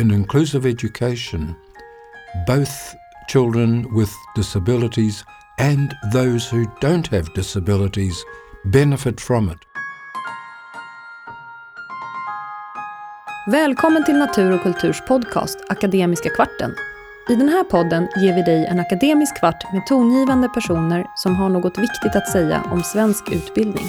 in inclusive education, both children with disabilities and those who don't have disabilities benefit from it. Välkommen till Natur och kulturs podcast Akademiska kvarten. I den här podden ger vi dig en akademisk kvart med tongivande personer som har något viktigt att säga om svensk utbildning.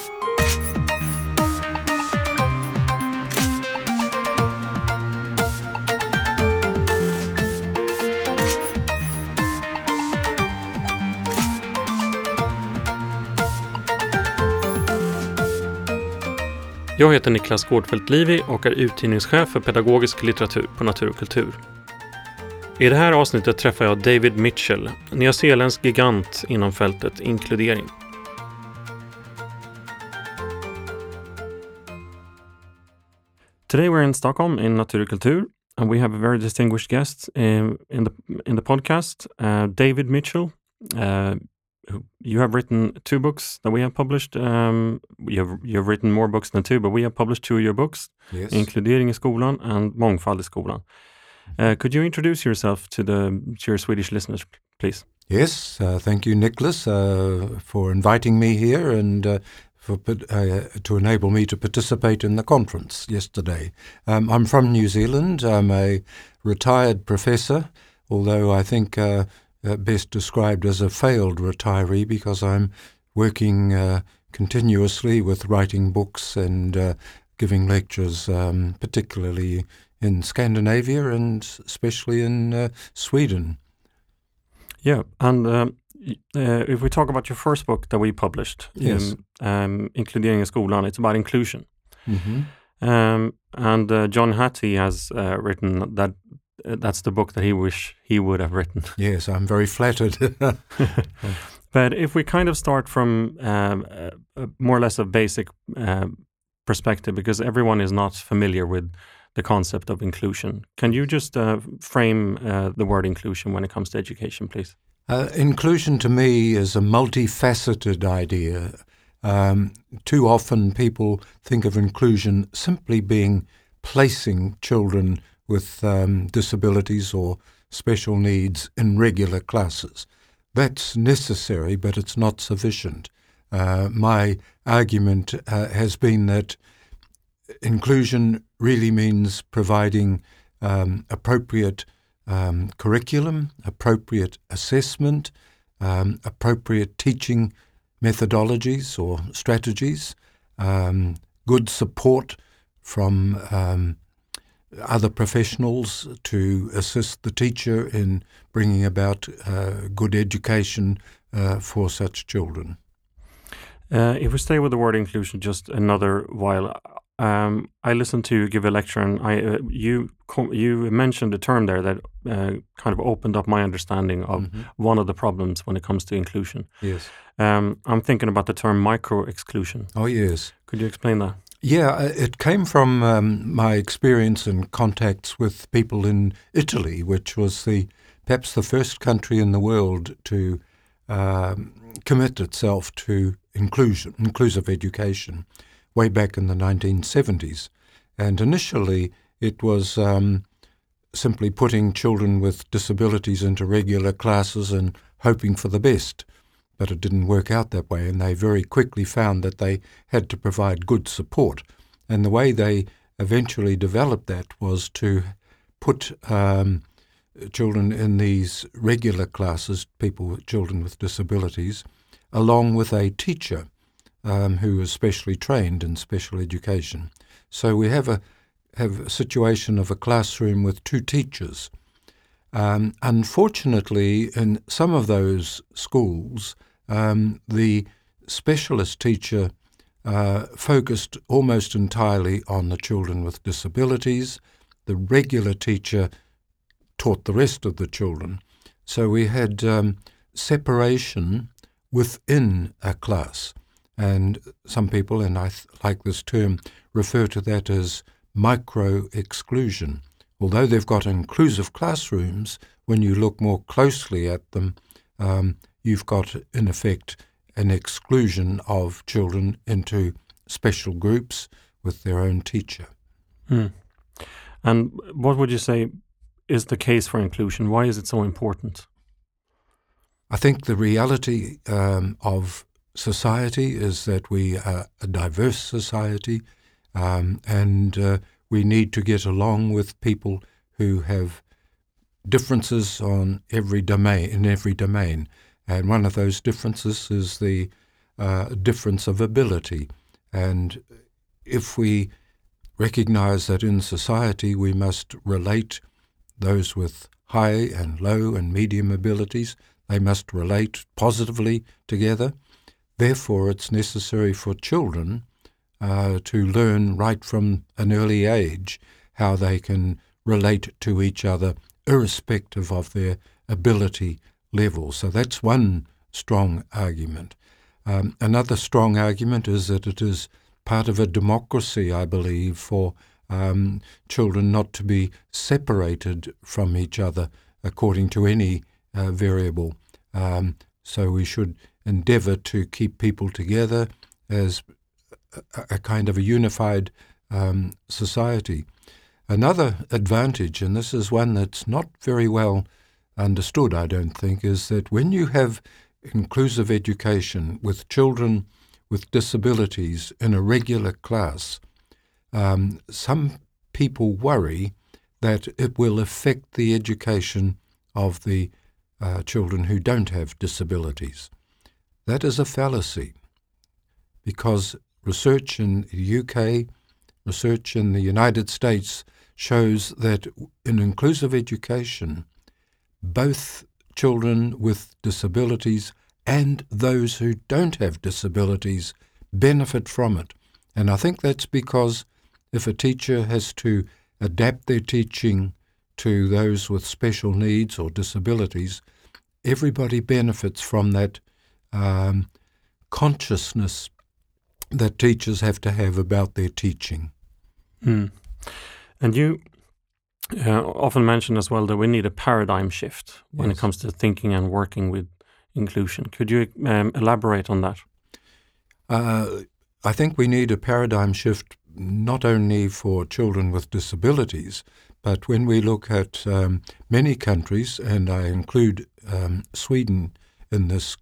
Jag heter Niklas Gårdfeldt Livi och är utgivningschef för pedagogisk litteratur på Natur och kultur. I det här avsnittet träffar jag David Mitchell, nyzeeländsk gigant inom fältet inkludering. Today we're in Stockholm in Natur och kultur and we have a very distinguished guest in, in the in the podcast, uh, David Mitchell. Uh, you have written two books that we have published. Um, you have you have written more books than two, but we have published two of your books, Yes. Inkludering i skolan and Mångfald i skolan. Uh, could you introduce yourself to the to your Swedish listeners, please? Yes, uh, thank you, Nicholas, uh, for inviting me here and uh, for uh, to enable me to participate in the conference yesterday. Um, I'm from New Zealand. I'm a retired professor, although I think uh, best described as a failed retiree because I'm working uh, continuously with writing books and uh, giving lectures, um, particularly in Scandinavia and especially in uh, Sweden. Yeah, and um, uh, if we talk about your first book that we published, Yes. um, um, i skolan, it's about inclusion. hmm Um, and uh, John Hattie has uh, written that uh, that's the book that he wish he would have written. Yes, I'm very flattered. But if we kind of start from um, a, a more or less a basic uh, perspective, because everyone is not familiar with the concept of inclusion, can you just uh, frame uh, the word inclusion when it comes to education, please? uh, inclusion to me is a multifaceted idea. Um, too often people think of inclusion simply being placing children with um, disabilities or special needs in regular classes. That's necessary, but it's not sufficient. Uh, my argument uh, has been that inclusion really means providing um, appropriate um, curriculum, appropriate assessment, um, appropriate teaching methodologies or strategies, um, good support from um, other professionals to assist the teacher in bringing about uh, good education uh, for such children. Uh, if we stay with the word inclusion just another while, um, I listened to you give a lecture, and I uh, you you mentioned a term there that uh, kind of opened up my understanding of one of the problems when it comes to inclusion. Yes. Um, I'm thinking about the term micro exclusion. Oh, yes. Could you explain that? Yeah, uh, it came from um, my experience and contacts with people in Italy, which was the perhaps the first country in the world to um, commit itself to inclusion, inclusive education, way back in the 1970s. And initially, it was um, simply putting children with disabilities into regular classes and hoping for the best. But it didn't work out that way, and they very quickly found that they had to provide good support. And the way they eventually developed that was to put um, children in these regular classes, people with children with disabilities, along with a teacher um, who is specially trained in special education. So we have a have a situation of a classroom with two teachers. Um, unfortunately, in some of those schools, um, the specialist teacher uh, focused almost entirely on the children with disabilities. The regular teacher taught the rest of the children. So we had um, separation within a class. And some people, and I th- like this term, refer to that as micro exclusion. Although they've got inclusive classrooms, when you look more closely at them, um, you've got, in effect, an exclusion of children into special groups with their own teacher. Hmm. And what would you say is the case for inclusion? Why is it so important? I think the reality um, of society is that we are a diverse society um, and uh, we need to get along with people who have differences on every domain in every domain and one of those differences is the uh, difference of ability. And if we recognize that in society we must relate those with high and low and medium abilities they must relate positively together. Therefore it's necessary for children uh, to learn right from an early age how they can relate to each other irrespective of their ability level. So that's one strong argument. Um, another strong argument is that it is part of a democracy, I believe, for um, children not to be separated from each other according to any uh, variable. Um, so we should endeavor to keep people together as a, a kind of a unified um, society. Another advantage, and this is one that's not very well understood, I don't think, is that when you have inclusive education with children with disabilities in a regular class, um, some people worry that it will affect the education of the uh, children who don't have disabilities. That is a fallacy because research in the UK, research in the United States shows that in inclusive education, both children with disabilities and those who don't have disabilities benefit from it. And I think that's because if a teacher has to adapt their teaching to those with special needs or disabilities, everybody benefits from that um, consciousness that teachers have to have about their teaching. Mm. And you uh, often mentioned as well that we need a paradigm shift when yes. it comes to thinking and working with inclusion. Could you um, elaborate on that? Uh, I think we need a paradigm shift not only for children with disabilities, but when we look at um, many countries, and I include um, Sweden in this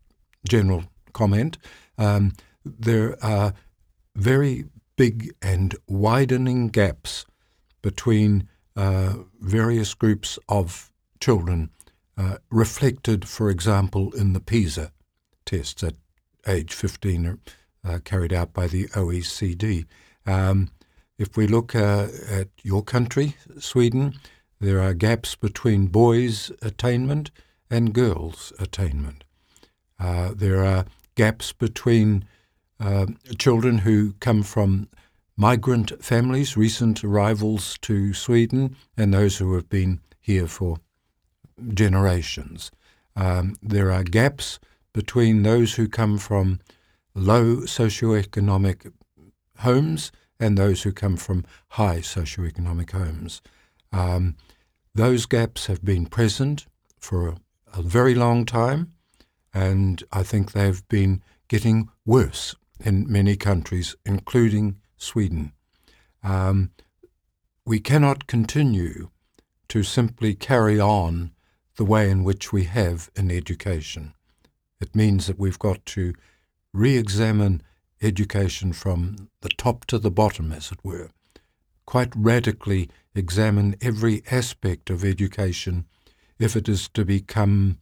general comment, um, there are very big and widening gaps between uh, various groups of children, uh, reflected, for example, in the PISA tests at age 15 uh, carried out by the OECD. Um, if we look uh, at your country, Sweden, there are gaps between boys' attainment and girls' attainment. Uh, there are gaps between children who come from migrant families, recent arrivals to Sweden, and those who have been here for generations. Um, there are gaps between those who come from low socioeconomic homes and those who come from high socioeconomic homes. Um, those gaps have been present for a, a very long time, and I think they've been getting worse in many countries, including Sweden. Um, we cannot continue to simply carry on the way in which we have in education. It means that we've got to re examine education from the top to the bottom, as it were, quite radically examine every aspect of education if it is to become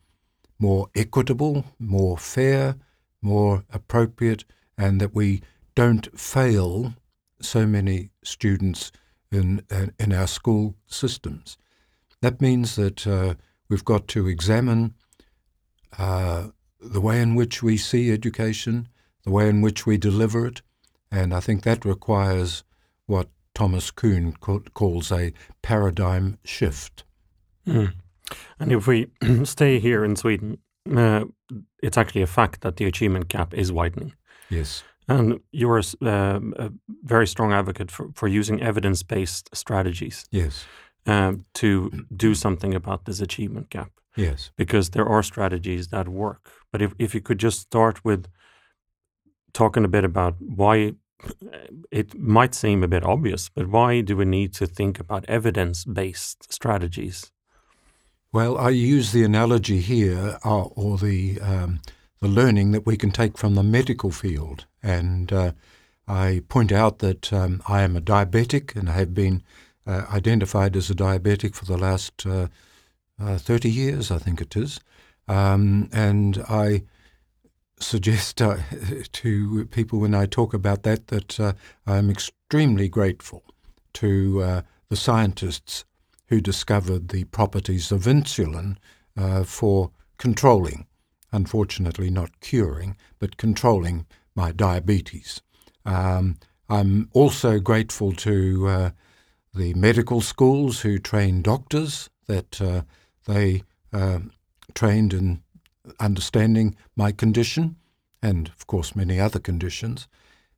more equitable, more fair, more appropriate, and that we don't fail so many students in, in our school systems. That means that uh, we've got to examine uh, the way in which we see education, the way in which we deliver it, and I think that requires what Thomas Kuhn calls a paradigm shift. Mm. And if we stay here in Sweden, uh, it's actually a fact that the achievement gap is widening. Yes. And you're a, uh, a very strong advocate for, for using evidence based strategies. Yes. Um, to do something about this achievement gap. Yes. Because there are strategies that work. But if, if you could just start with talking a bit about why it might seem a bit obvious, but why do we need to think about evidence based strategies? Well, I use the analogy here, uh, or the um, the learning that we can take from the medical field, and uh, I point out that um, I am a diabetic and I have been uh, identified as a diabetic for the last uh, uh, 30 years, I think it is. Um, and I suggest uh, to people when I talk about that that uh, I'm extremely grateful to the scientists who discovered the properties of insulin for controlling, unfortunately not curing, but controlling my diabetes. Um, I'm also grateful to uh, the medical schools who train doctors, that uh, they uh, trained in understanding my condition and, of course, many other conditions.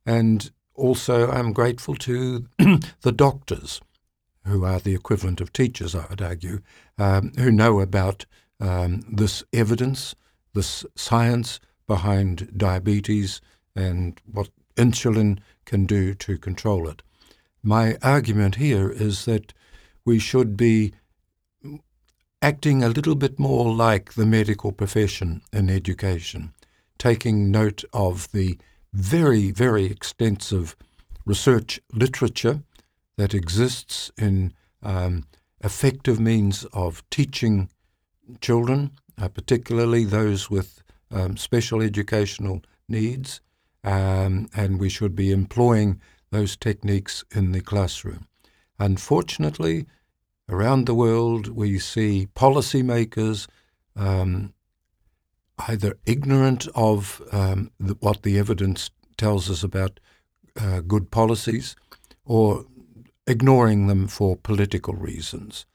And also, I'm grateful to the doctors, who are the equivalent of teachers, I would argue, um, who know about um, this evidence, this science behind diabetes and what insulin can do to control it. My argument here is that we should be acting a little bit more like the medical profession in education, taking note of the very, very extensive research literature that exists in um, effective means of teaching children, uh, particularly those with um, special educational needs, um, and we should be employing those techniques in the classroom. Unfortunately, around the world, we see policymakers um, either ignorant of um, the, what the evidence tells us about uh, good policies or ignoring them for political reasons.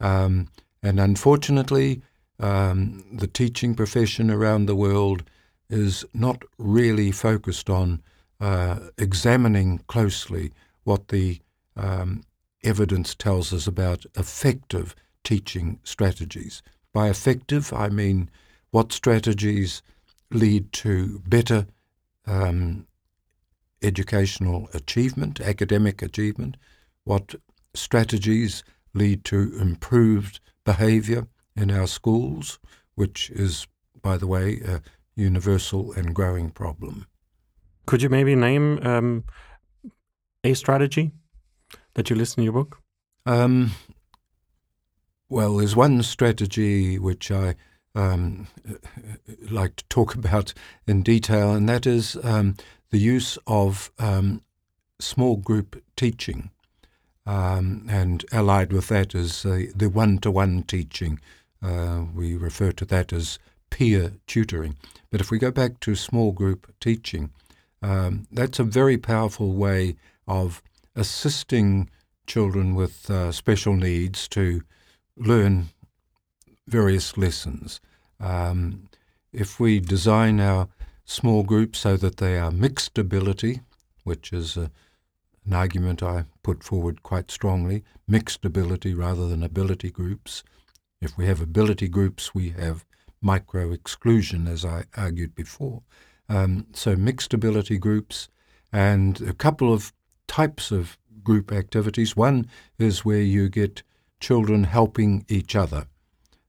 Um, and unfortunately, um, the teaching profession around the world is not really focused on uh, examining closely what the um, evidence tells us about effective teaching strategies. By effective, I mean what strategies lead to better um, educational achievement, academic achievement, what strategies lead to improved behavior in our schools, which is, by the way, a universal and growing problem. Could you maybe name um, a strategy that you list in your book? Um, well, there's one strategy which I um, like to talk about in detail, and that is um, the use of um, small group teaching. Um, and allied with that is uh, the one to one teaching. Uh, we refer to that as peer tutoring. But if we go back to small group teaching, um, that's a very powerful way of assisting children with uh, special needs to learn various lessons. Um, if we design our small groups so that they are mixed ability, which is a, an argument I put forward quite strongly, mixed ability rather than ability groups. If we have ability groups, we have micro exclusion, as I argued before. Um, so mixed ability groups and a couple of types of group activities. One is where you get children helping each other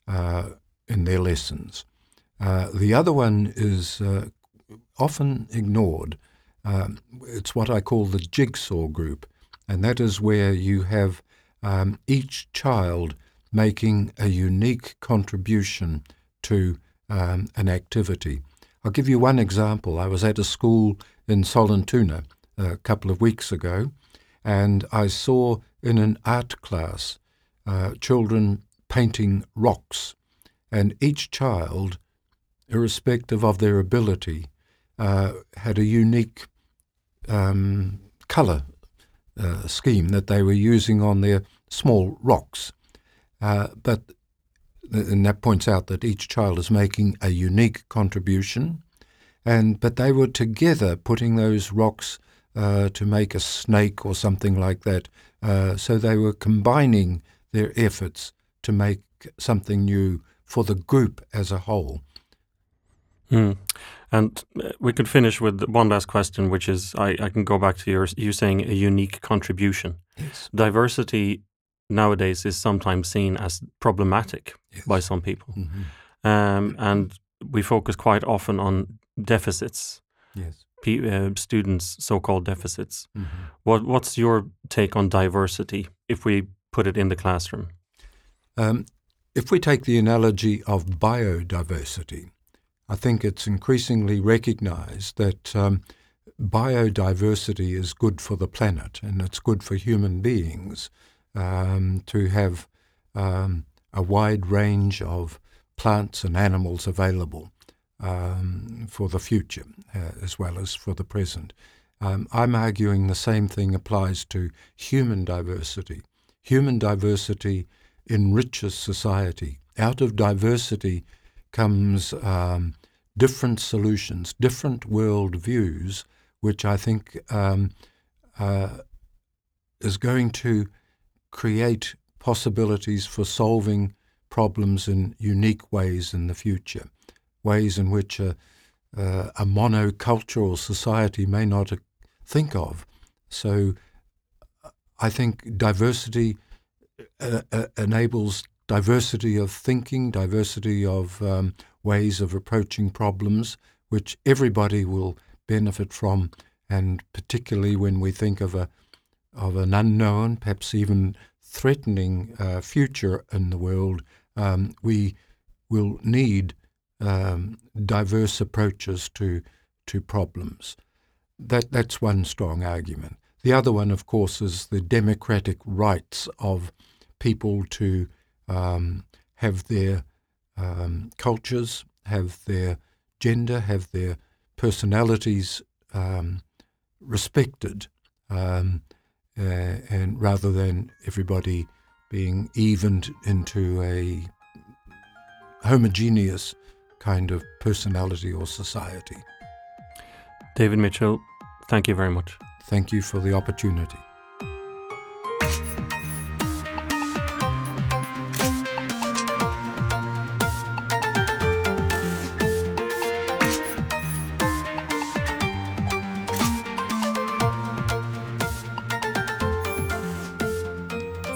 uh, in their lessons. Uh, the other one is uh, often ignored. Um, it's what I call the jigsaw group, and that is where you have um, each child making a unique contribution to um, an activity. I'll give you one example. I was at a school in Sollentuna a couple of weeks ago, and I saw in an art class uh, children painting rocks, and each child, irrespective of their ability, uh, had a unique um, colour uh, scheme that they were using on their small rocks. Uh, but and that points out that each child is making a unique contribution, and but they were together putting those rocks uh, to make a snake or something like that. Uh, so they were combining their efforts to make something new for the group as a whole. Mm. And uh, we could finish with one last question, which is I, I can go back to your you saying a unique contribution. Yes. Diversity nowadays is sometimes seen as problematic Yes. by some people, Mhm. um, and we focus quite often on deficits, Yes. pe- uh, students' so-called deficits. Mhm. What what's your take on diversity if we put it in the classroom? Um, if we take the analogy of biodiversity, I think it's increasingly recognized that um, biodiversity is good for the planet and it's good for human beings um, to have um, a wide range of plants and animals available um, for the future uh, as well as for the present. Um, I'm arguing the same thing applies to human diversity. Human diversity enriches society. Out of diversity comes um, different solutions, different world views, which I think um, uh, is going to create possibilities for solving problems in unique ways in the future, ways in which a, uh, a monocultural society may not uh, think of. So I think diversity uh, uh, enables diversity of thinking, diversity of um, ways of approaching problems, which everybody will benefit from, and particularly when we think of a of an unknown, perhaps even threatening uh, future in the world, um, we will need um, diverse approaches to to problems. That that's one strong argument. The other one, of course, is the democratic rights of people to um, have their um, cultures, have their gender, have their personalities um, respected, um, uh, and rather than everybody being evened into a homogeneous kind of personality or society. David Mitchell, thank you very much. Thank you for the opportunity.